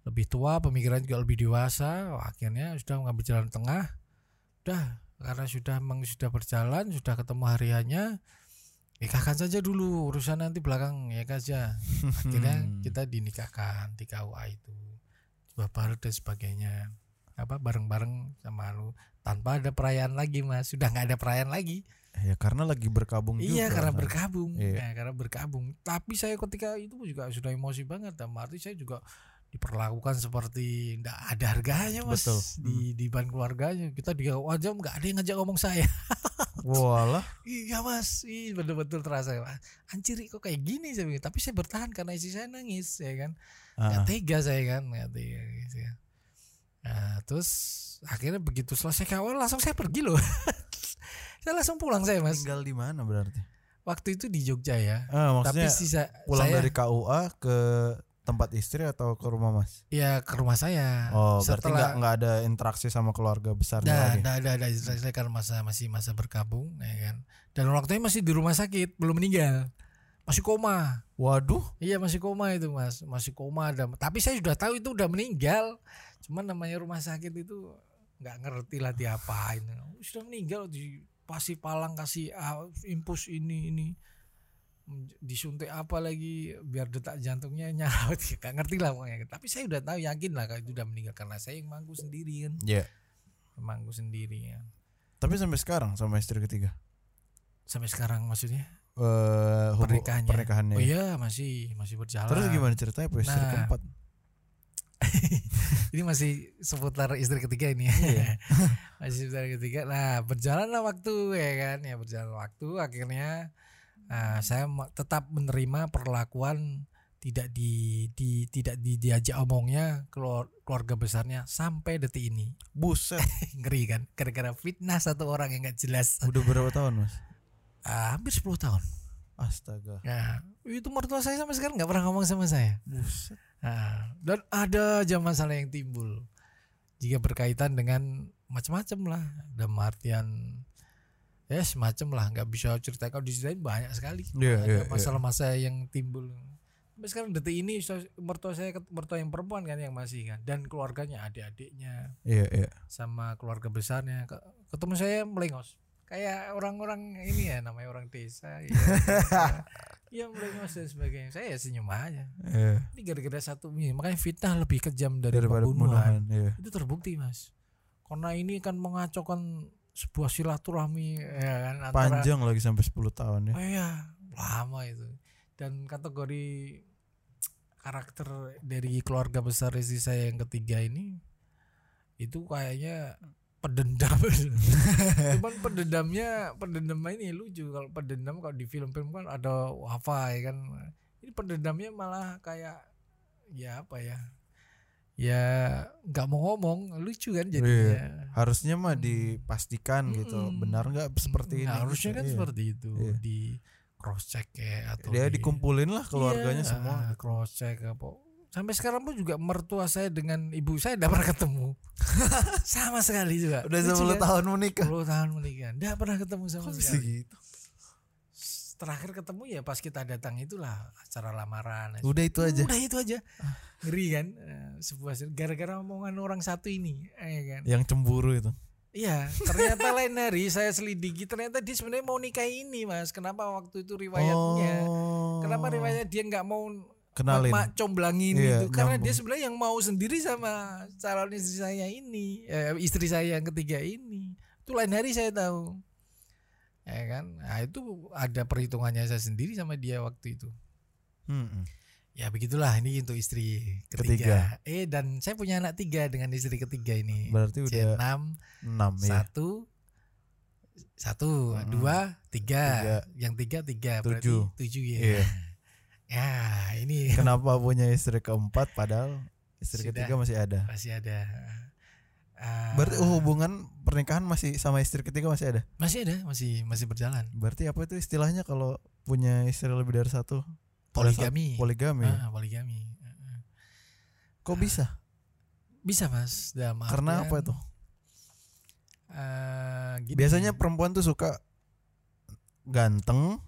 lebih tua, pemikiran juga lebih dewasa. Akhirnya sudah mengambil jalan tengah. Udah, karena sudah memang sudah berjalan, sudah ketemu hariannya, nikahkan saja dulu urusan nanti belakang ya saja. Akhirnya kita dinikahkan di KUA itu, babar dan sebagainya. Apa bareng-bareng sama lu tanpa ada perayaan lagi mas sudah nggak ada perayaan lagi Ya karena lagi berkabung juga. Iya karena kan. berkabung, Iya. Ya, karena berkabung. Tapi saya ketika itu juga sudah emosi banget. Dan arti saya juga diperlakukan seperti tidak ada harganya mas Betul. di di depan keluarganya. Kita di aja nggak ada yang ngajak ngomong saya. Walah. iya mas, Ih, betul-betul terasa. Anjir kok kayak gini saya bilang. Tapi saya bertahan karena istri saya nangis, ya kan. Nggak Ah. tega saya kan, nggak tega. Gitu ya. Nah, terus akhirnya begitu selesai kawan langsung saya pergi loh. saya langsung pulang saya mas. Tinggal di mana berarti? Waktu itu di Jogja ya. Ah, maksudnya Tapi sisa pulang saya dari KUA ke tempat istri atau ke rumah mas? Ya ke rumah saya. Oh berarti Setelah- nggak nggak ada interaksi sama keluarga besar lagi. ada ada ada saya kan masa masih masa berkabung ya kan. Dan waktunya masih di rumah sakit, belum meninggal. Masih koma. Waduh. Iya masih koma itu Mas, masih koma ada. Tapi saya sudah tahu itu udah meninggal. Cuman namanya rumah sakit itu nggak ngerti lah diapain. Sudah meninggal di pasti palang kasih ah, impus ini ini disuntik apa lagi biar detak jantungnya nyaut nggak ngerti lah pokoknya tapi saya udah tahu yakin lah kalau itu udah meninggal karena saya yang mangku sendiri kan Ya. mangku sendiri ya Tapi sampai sekarang sama istri ketiga. sampai sekarang maksudnya Eh hubu- pernikahannya pernikahannya. oh ya. iya masih masih berjalan Terus gimana ceritanya istri Nah. keempat? ini masih seputar istri ketiga ini ya Iya. masih seputar ketiga nah berjalanlah waktu ya kan ya berjalan waktu akhirnya ah, saya tetap menerima perlakuan tidak di, di tidak di, diajak omongnya keluar, keluarga besarnya sampai detik ini Buset. ngeri kan gara-gara fitnah satu orang yang nggak jelas Udah berapa tahun mas? Ah, hampir 10 tahun Astaga. ya itu mertua saya sampai sekarang nggak pernah ngomong sama saya Buset. Nah, dan ada aja masalah yang timbul jika berkaitan dengan macam-macam lah dalam artian ya semacam lah nggak bisa cerita kalau diceritain banyak sekali Iya, ada iya. masalah-masalah yang timbul sampai sekarang detik ini mertua saya mertua yang perempuan kan yang masih kan dan keluarganya adik-adiknya Iya iya. sama keluarga besarnya Ke- ketemu saya melengos kayak orang-orang ini ya namanya orang desa ya, ya melengos dan sebagainya saya ya senyum aja Iya. ini gara-gara satu ini makanya fitnah lebih kejam dari Daripada pembunuhan. pembunuhan. Iya. Itu terbukti mas. Karena ini kan mengacaukan sebuah silaturahmi ya kan antara Panjang lagi sampai 10 tahun ya. Oh iya, lama itu. Dan kategori karakter dari keluarga besar istri saya yang ketiga ini itu kayaknya pendendam. Cuman pendendamnya pendendam ini lucu kalau pendendam kalau di film-film kan ada wafa ya kan. Ini pendendamnya malah kayak ya apa ya? Ya nggak mau ngomong, lucu kan jadinya. Harusnya mah dipastikan gitu. Mm-mm. Benar nggak seperti ini? Nah, harusnya gitu. kan Iya. seperti itu Iya. di cross check ya atau Dia di- dikumpulin lah keluarganya Iya, semua. cross check apa sampai sekarang pun juga mertua saya dengan ibu saya tidak pernah ketemu sama sekali juga Udah 10 kan? tahun menikah. 10 tahun menikah tidak pernah ketemu sama Kok sekali gitu? Terakhir ketemu ya pas kita datang itulah acara lamaran Udah itu aja. udah itu aja ngeri kan Eh, sebuah gara-gara omongan orang satu ini eh kan Yang cemburu itu. Iya, ternyata lain hari saya selidiki ternyata dia sebenarnya mau nikah ini mas. Kenapa waktu itu riwayatnya? Oh. Kenapa riwayatnya dia nggak mau Kenalin. mak comblangin Iya, itu? Karena nyambung. dia sebenarnya yang mau sendiri sama calon istri saya ini, eh, istri saya yang ketiga ini. Itu lain hari saya tahu, ya kan? Nah itu ada perhitungannya saya sendiri sama dia waktu itu. Mm-mm. Ya begitulah ini untuk istri ketiga. Eh dan saya punya anak tiga dengan istri ketiga ini. Berarti udah enam 6 ya. satu satu Mm-mm. dua tiga. Tiga. yang tiga tiga Tujuh. berarti tujuh ya Iya. ya ini Kenapa punya istri keempat padahal istri Sudah. ketiga masih ada? masih ada Ah, Berarti oh, hubungan pernikahan masih sama istri ketiga masih ada? masih ada masih masih berjalan Berarti apa itu istilahnya kalau punya istri lebih dari satu? Poligami Poligami. Ah, poligami Ah, Kok bisa? bisa mas dalam Karena apa itu? eh, gini. Biasanya perempuan tuh suka ganteng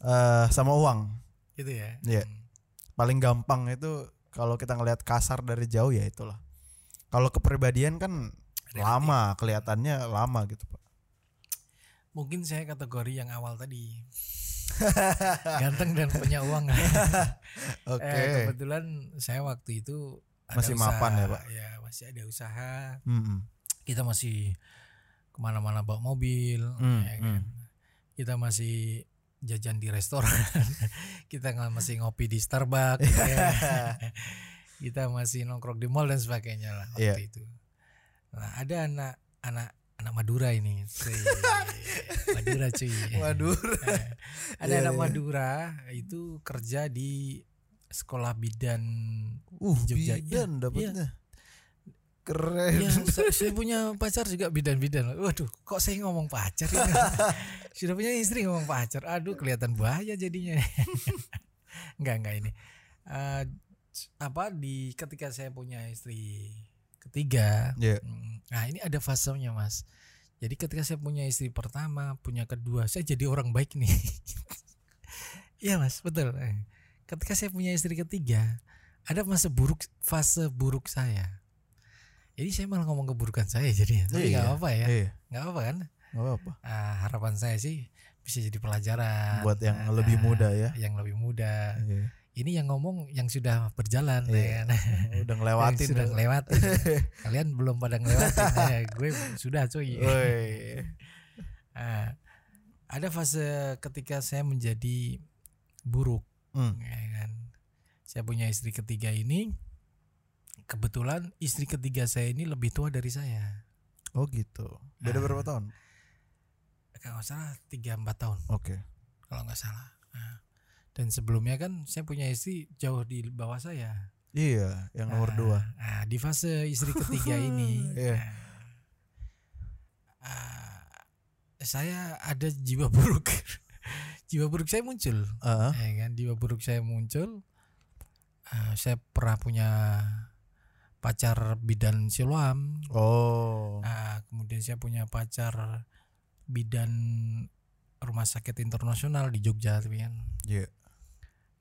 eh sama uang. gitu ya Iya. Hmm. Paling gampang itu kalau kita ngelihat kasar dari jauh ya itulah. Kalau kepribadian kan Relatif. lama, kelihatannya lama gitu, Pak. mungkin saya kategori yang awal tadi ganteng dan punya uang Oke. Eh, kebetulan saya waktu itu ada Masih usaha, mapan ya, Pak? Ya masih ada usaha. Mm-mm. Kita masih ke mana-mana bawa mobil. Hmm, ya kan? Kita masih jajan di restoran. kita masih ngopi di Starbucks. ya. Kita masih nongkrong di mall dan sebagainya lah waktu Iya. itu. Nah ada anak anak anak Madura ini. Cuy. Madura cuy. Waduh. Eh, ada Iya, anak iya. Madura itu kerja di sekolah bidan Uh, di Jogja. bidan Iya, dapatnya. Keren. Iya, saya, punya pacar juga bidan-bidan. Waduh, kok saya ngomong pacar ini? Sudah punya istri ngomong pacar. Aduh, kelihatan bahaya jadinya. enggak, enggak ini. eh, apa di ketika saya punya istri ketiga Iya. mm, nah ini ada fasenya mas jadi ketika saya punya istri pertama punya kedua saya jadi orang baik nih iya mas betul Eh, ketika saya punya istri ketiga ada masa buruk fase buruk saya jadi saya malah ngomong keburukan saya jadi tapi nggak Iya, apa ya Iya. nggak apa kan Gak apa-apa. Ah, harapan saya sih bisa jadi pelajaran Buat yang Ah, lebih muda ya. yang lebih muda Iya. Ini yang ngomong yang sudah berjalan Iya. ya kan? Udah ngelewatin. sudah ngelewatin kalian belum pada ngelewatin Ya, gue sudah cuy Woi. Ah, ada fase ketika saya menjadi buruk Hmm. ya kan saya punya istri ketiga ini kebetulan istri ketiga saya ini lebih tua dari saya Oh gitu. Beda Ah. berapa tahun? kalau nggak salah tiga empat tahun Oke. kalau nggak salah Nah, dan sebelumnya kan saya punya istri jauh di bawah saya. Iya, yang nomor Nah, dua. nah, di fase istri ketiga ini. Iya. nah, ah, saya ada jiwa buruk. Jiwa buruk saya muncul. Ah, ya kan jiwa buruk saya muncul. Ah, saya pernah punya pacar bidan siloam. Oh. Ah, kemudian saya punya pacar bidan rumah sakit internasional di Jogja tapi kan. Iya.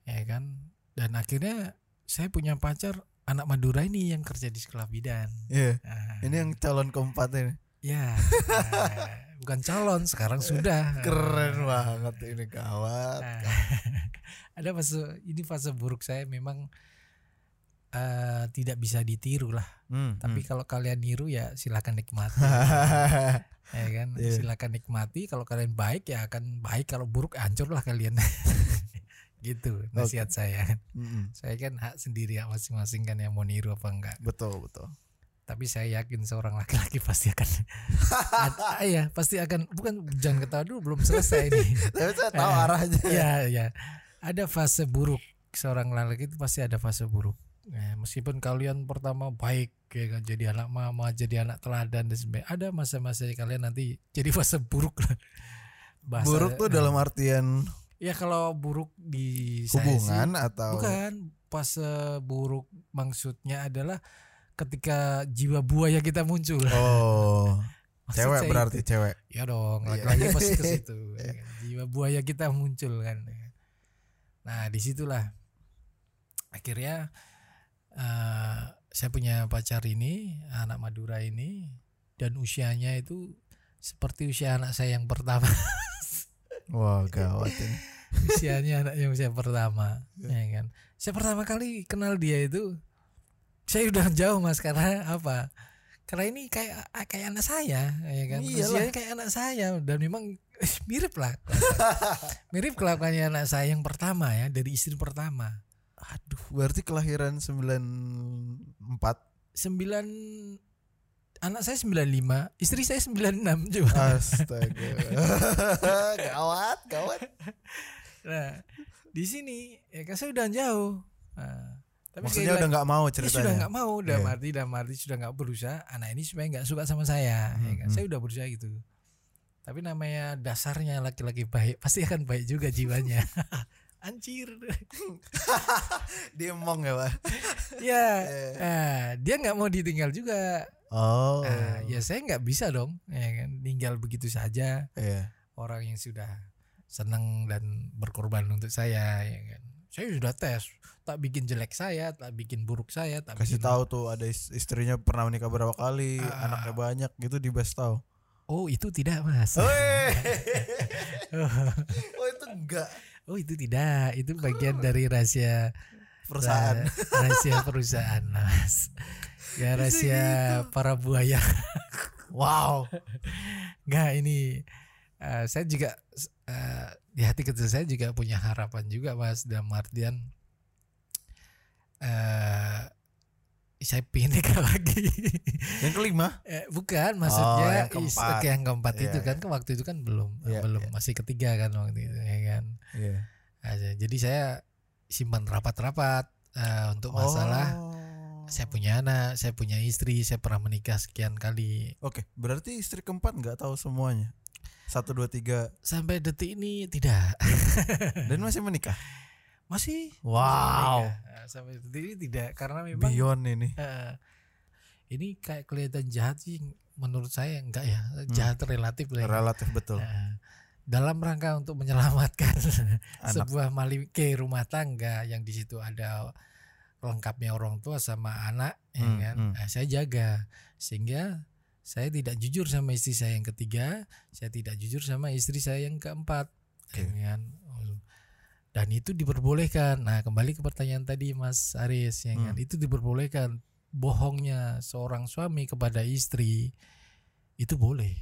Ya kan? Dan akhirnya saya punya pacar anak Madura ini yang kerja di sekolah bidan. Iya. Ah, Ini yang calon keempat ini. ya. Ah, bukan calon sekarang sudah. Keren banget ini gawat. Nah, ada fase ini fase buruk saya memang eh, tidak bisa ditiru lah. Hmm, tapi kalau kalian niru ya silakan nikmati. Hmm. ya kan? Iya. silakan nikmati. Kalau kalian baik ya akan baik. Kalau buruk hancur lah kalian gitu nasihat saya. Mm-mm. saya kan hak sendiri ya masing-masing kan yang mau niru apa enggak. Betul betul. tapi saya yakin seorang laki-laki pasti akan ya pasti akan bukan jangan ketawa dulu belum selesai nih Tapi saya tahu Eh, arahnya. ya ya ada fase buruk seorang laki itu pasti ada fase buruk. Nah, meskipun kalian pertama baik ya kan jadi anak mama jadi anak teladan dan sebagainya ada masa-masa kalian nanti jadi fase buruk lah. Bahasa- Buruk tuh dalam artian ya kalau buruk di saya sih- hubungan atau bukan fase buruk maksudnya adalah ketika jiwa buaya kita muncul Oh, cewek berarti itu. cewek. Ya dong, Iya. laki-laki pasti ke situ. ya kan. Jiwa buaya kita muncul kan. Nah, di situlah akhirnya eh, saya punya pacar ini, anak Madura ini, dan usianya itu seperti usia anak saya yang pertama. Wah, gawat ini. usianya anak yang usia pertama, ya kan. Saya pertama kali kenal dia itu, saya udah jauh mas karena apa? Karena ini kayak kayak anak saya, ya kan. Iyalah. Usianya kayak anak saya dan memang eh, mirip lah, mirip kelakuannya anak saya yang pertama ya dari istri pertama. Aduh, berarti kelahiran 94. Sembilan anak saya 95, istri saya 96 juga. Astaga. gawat, gawat. Nah, di sini ya kan saya udah jauh. Nah, tapi Maksudnya udah nggak mau Dia ceritanya. sudah nggak mau, udah Iya. mati, udah mati, sudah nggak berusaha. Anak ini supaya nggak suka sama saya, ya kan? Hmm, Saya udah berusaha gitu. Tapi namanya dasarnya laki-laki baik, pasti akan baik juga jiwanya. Anjir. Dia emong ya, Pak. ya, nah, dia nggak mau ditinggal juga. Oh. Nah, ya saya nggak bisa dong, ya kan? Tinggal begitu saja Iya. orang yang sudah senang dan berkorban untuk saya, ya kan? Saya sudah tes, tak bikin jelek saya, tak bikin buruk saya, tak Kasih bikin tahu tuh ada is- istrinya pernah menikah berapa kali, Ah. anaknya banyak gitu di best tahu. Oh itu tidak mas. oh itu enggak Oh itu tidak, itu bagian dari rahasia perusahaan. ra- rahasia perusahaan, mas. Ya rahasia para buaya. Wow. Nggak ini, eh, saya juga eh, di hati kecil saya juga punya harapan juga, mas. Dalam artian, eh saya pengen nikah lagi. Yang kelima? Eh, bukan, maksudnya Oh, yang is- keempat. yang keempat Iya, itu kan, iya. ke waktu itu kan belum, Iya, belum iya. masih ketiga kan waktu itu, ya kan. Iya. Aja. Jadi saya simpan rapat-rapat eh, untuk masalah Oh. saya punya anak, saya punya istri, saya pernah menikah sekian kali. Oke, berarti istri keempat nggak tahu semuanya. Satu dua tiga Sampai detik ini tidak. dan masih menikah. Masih. Wow. Sampai, enggak. sampai seperti ini tidak karena memang Beyond ini. eh, ini kayak kelihatan jahat sih menurut saya enggak ya. Jahat relatif lah. ya. Relatif betul. Eh, dalam rangka untuk menyelamatkan Anak. sebuah malike rumah tangga yang di situ ada lengkapnya orang tua sama anak ya Hmm, kan hmm. Nah, saya jaga sehingga saya tidak jujur sama istri saya yang ketiga saya tidak jujur sama istri saya yang keempat Oke. ya kan dan itu diperbolehkan nah kembali ke pertanyaan tadi Mas Aris ya kan Hmm. itu diperbolehkan bohongnya seorang suami kepada istri itu boleh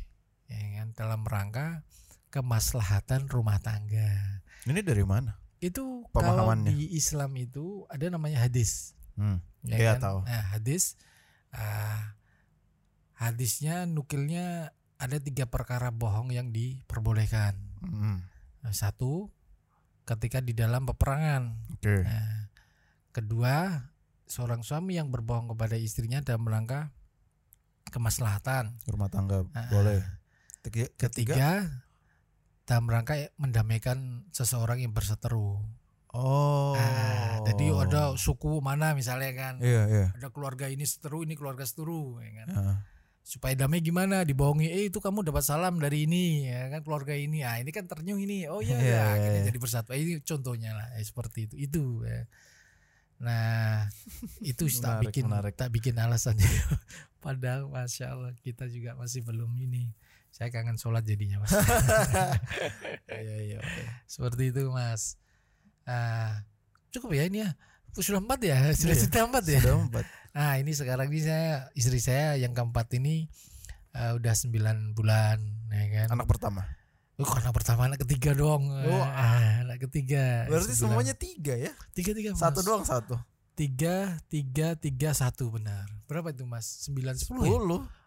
ya kan dalam rangka kemaslahatan rumah tangga Ini dari mana? itu kalau Pemahamannya. di Islam itu ada namanya hadis Hmm. ya Iya, kan? tahu. Nah, hadis ah, hadisnya nukilnya ada tiga perkara bohong yang diperbolehkan Hmm. Nah, satu ketika di dalam peperangan Oke. Nah, kedua seorang suami yang berbohong kepada istrinya dalam rangka kemaslahatan Rumah tangga Ah, boleh. Tiga, ketiga. ketiga dalam rangka mendamaikan seseorang yang berseteru Oh. Nah, jadi ada suku mana misalnya kan Iya, iya. ada keluarga ini seteru ini keluarga seteru ya kan Ah. supaya damai gimana dibohongi eh itu kamu dapat salam dari ini ya kan keluarga ini ah ini kan ternyuh ini oh iya Iya, ya akhirnya iya. jadi bersatu ini contohnya lah eh, seperti itu itu ya. nah itu tak Menarik, bikin menarik. tak bikin alasannya padahal masya Allah kita juga masih belum ini saya kangen sholat jadinya mas Iya, iya. oke. seperti itu mas ah cukup ya ini ya sudah empat ya sudah Iya, cerita empat ya Sudah empat. Nah ini sekarang ini saya istri saya yang keempat ini eh, udah 9 bulan, ya kan? Anak pertama. Oh, anak pertama, anak ketiga dong. Oh, Ah, anak ketiga. Berarti Sebulan. semuanya tiga ya? tiga tiga. Mas. Satu doang satu. Tiga tiga tiga satu benar. Berapa itu mas? Sembilan sepuluh. Ya? Sepuluh. Ya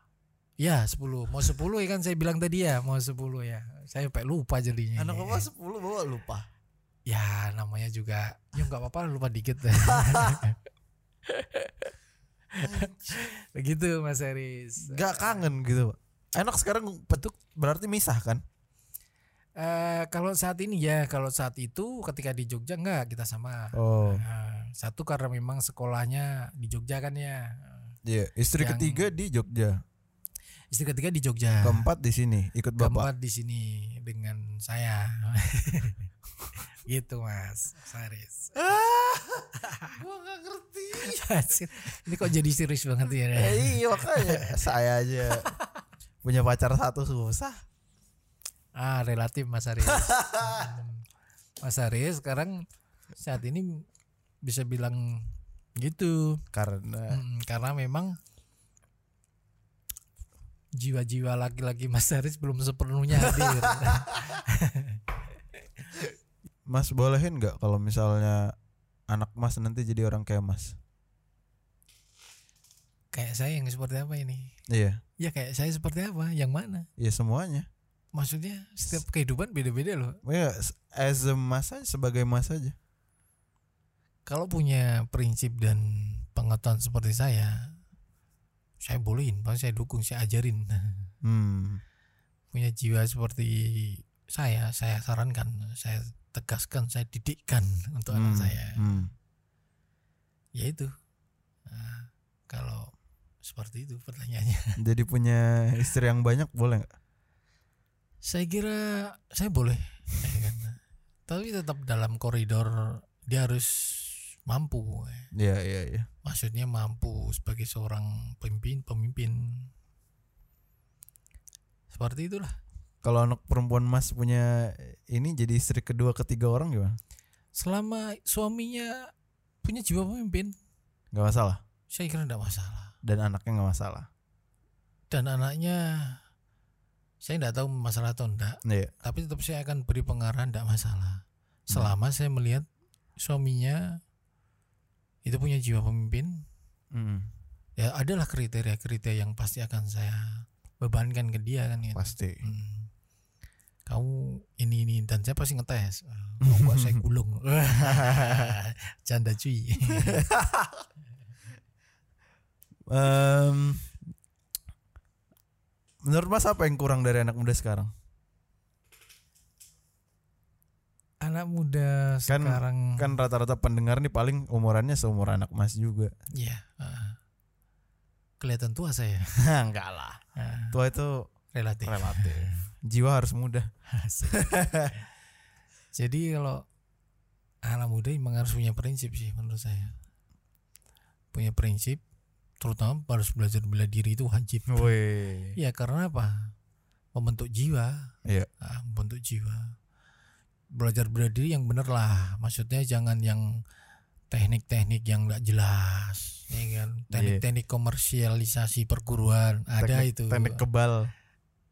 sepuluh. Mau sepuluh ya kan saya bilang tadi ya mau sepuluh ya. Saya sampai lupa jadinya. Anak bapak sepuluh bawa lupa. Ya namanya juga. Ya nggak apa-apa lupa dikit. Begitu Mas Eris. Gak kangen gitu. Pak. Enak sekarang petuk berarti misah kan? Eh kalau saat ini ya, kalau saat itu ketika di Jogja enggak kita sama. Oh. Nah, satu karena memang sekolahnya di Jogja kan ya. Iya, istri Yang- ketiga di Jogja. Istri ketiga di Jogja. Keempat di sini ikut bapak. Keempat di sini dengan saya. gitu Mas Saris. Gua gak ngerti. ini kok jadi serius banget ya? Eh, iya makanya saya aja punya pacar satu susah. Ah relatif Mas Aris. Hmm. Mas Aris sekarang saat ini bisa bilang gitu. Karena Mm, karena memang jiwa-jiwa laki-laki Mas Haris belum sepenuhnya hadir. Mas bolehin nggak kalau misalnya anak Mas nanti jadi orang kayak Mas? kayak saya yang seperti apa ini? Iya, Ya kayak saya seperti apa? Yang mana? iya semuanya. Maksudnya setiap kehidupan beda-beda loh. Ya, as a Mas aja sebagai Mas aja. Kalau punya prinsip dan pengetahuan seperti saya, saya bolehin, bahkan saya dukung, saya ajarin. Hmm. Punya jiwa seperti saya, saya sarankan, saya tegaskan, saya didikkan untuk anak hmm, saya. hmm. Ya itu. Nah, kalau seperti itu pertanyaannya. Jadi punya istri yang banyak boleh nggak? Saya kira saya boleh, ya kan. tapi tetap dalam koridor dia harus mampu. Iya, iya, iya. Maksudnya mampu sebagai seorang pemimpin, pemimpin. Seperti itulah. Kalau anak perempuan Mas punya ini jadi istri kedua ketiga orang gimana? Selama suaminya punya jiwa pemimpin, Gak masalah. saya kira tidak masalah. Dan anaknya nggak masalah. Dan anaknya, saya tidak tahu masalah atau enggak. Iya. Tapi tetap saya akan beri pengarahan tidak masalah. Selama saya melihat suaminya itu punya jiwa pemimpin, Hmm, ya adalah kriteria-kriteria yang pasti akan saya bebankan ke dia kan gitu. pasti. Hmm. Kamu ini ini dan saya pasti ngetes. Eh, Mau nggak saya gulung. Canda cuy. Em, menurut Mas apa yang kurang dari anak muda sekarang? Anak muda Kan- sekarang Kan rata-rata pendengar nih paling umurannya seumur anak Mas juga. ya kelihatan tua saya Enggak lah. Ah, Tua itu relatif relatif. Jiwa harus muda. Jadi kalau anak muda memang harus punya prinsip sih menurut saya punya prinsip terutama harus belajar bela diri itu wajib Woi. ya karena apa membentuk jiwa Iya. Ah, membentuk jiwa belajar bela diri yang bener lah. Maksudnya jangan yang teknik-teknik yang nggak jelas ya kan? Teknik-teknik komersialisasi perguruan ada Teknik- itu. Teknik kebal.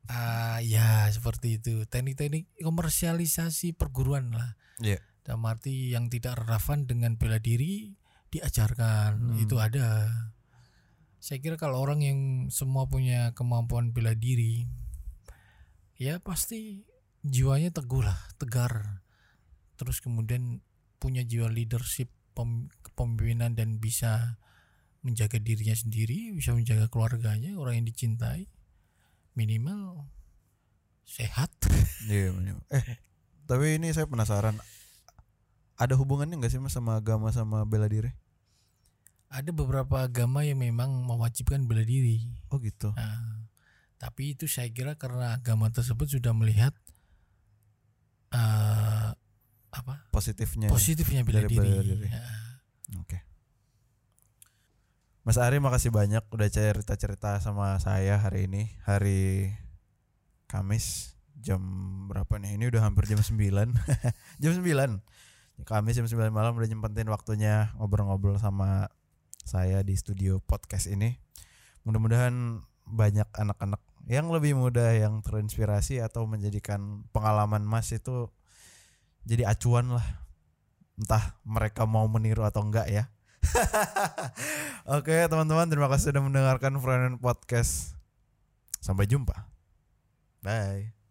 ah ya seperti itu. Teknik-teknik komersialisasi perguruan lah. Iya. dalam arti yang tidak relevan dengan bela diri diajarkan Hmm. itu ada. Saya kira kalau orang yang semua punya kemampuan bela diri ya pasti jiwanya teguh lah tegar terus kemudian punya jiwa leadership pem- kepemimpinan dan bisa menjaga dirinya sendiri bisa menjaga keluarganya orang yang dicintai minimal sehat Iya. bener. Eh, tapi ini saya penasaran. Ada hubungannya nggak sih mas sama agama sama bela diri? ada beberapa agama yang memang mewajibkan bela diri Oh gitu. Nah, tapi itu saya kira karena agama tersebut sudah melihat eh apa Positifnya. positifnya bela dari diri. bela diri. Ya. Oke. Mas Ari makasih banyak udah cerita-cerita sama saya hari ini, hari Kamis jam berapa nih? Ini udah hampir jam 9. jam 9. Kamis jam 9 malam udah nyempetin waktunya ngobrol-ngobrol sama saya di studio podcast ini. Mudah-mudahan banyak anak-anak yang lebih muda yang terinspirasi atau menjadikan pengalaman Mas itu jadi acuan lah. Entah mereka mau meniru atau enggak ya. Oke teman-teman terima kasih sudah mendengarkan Friend Podcast. Sampai jumpa. Bye.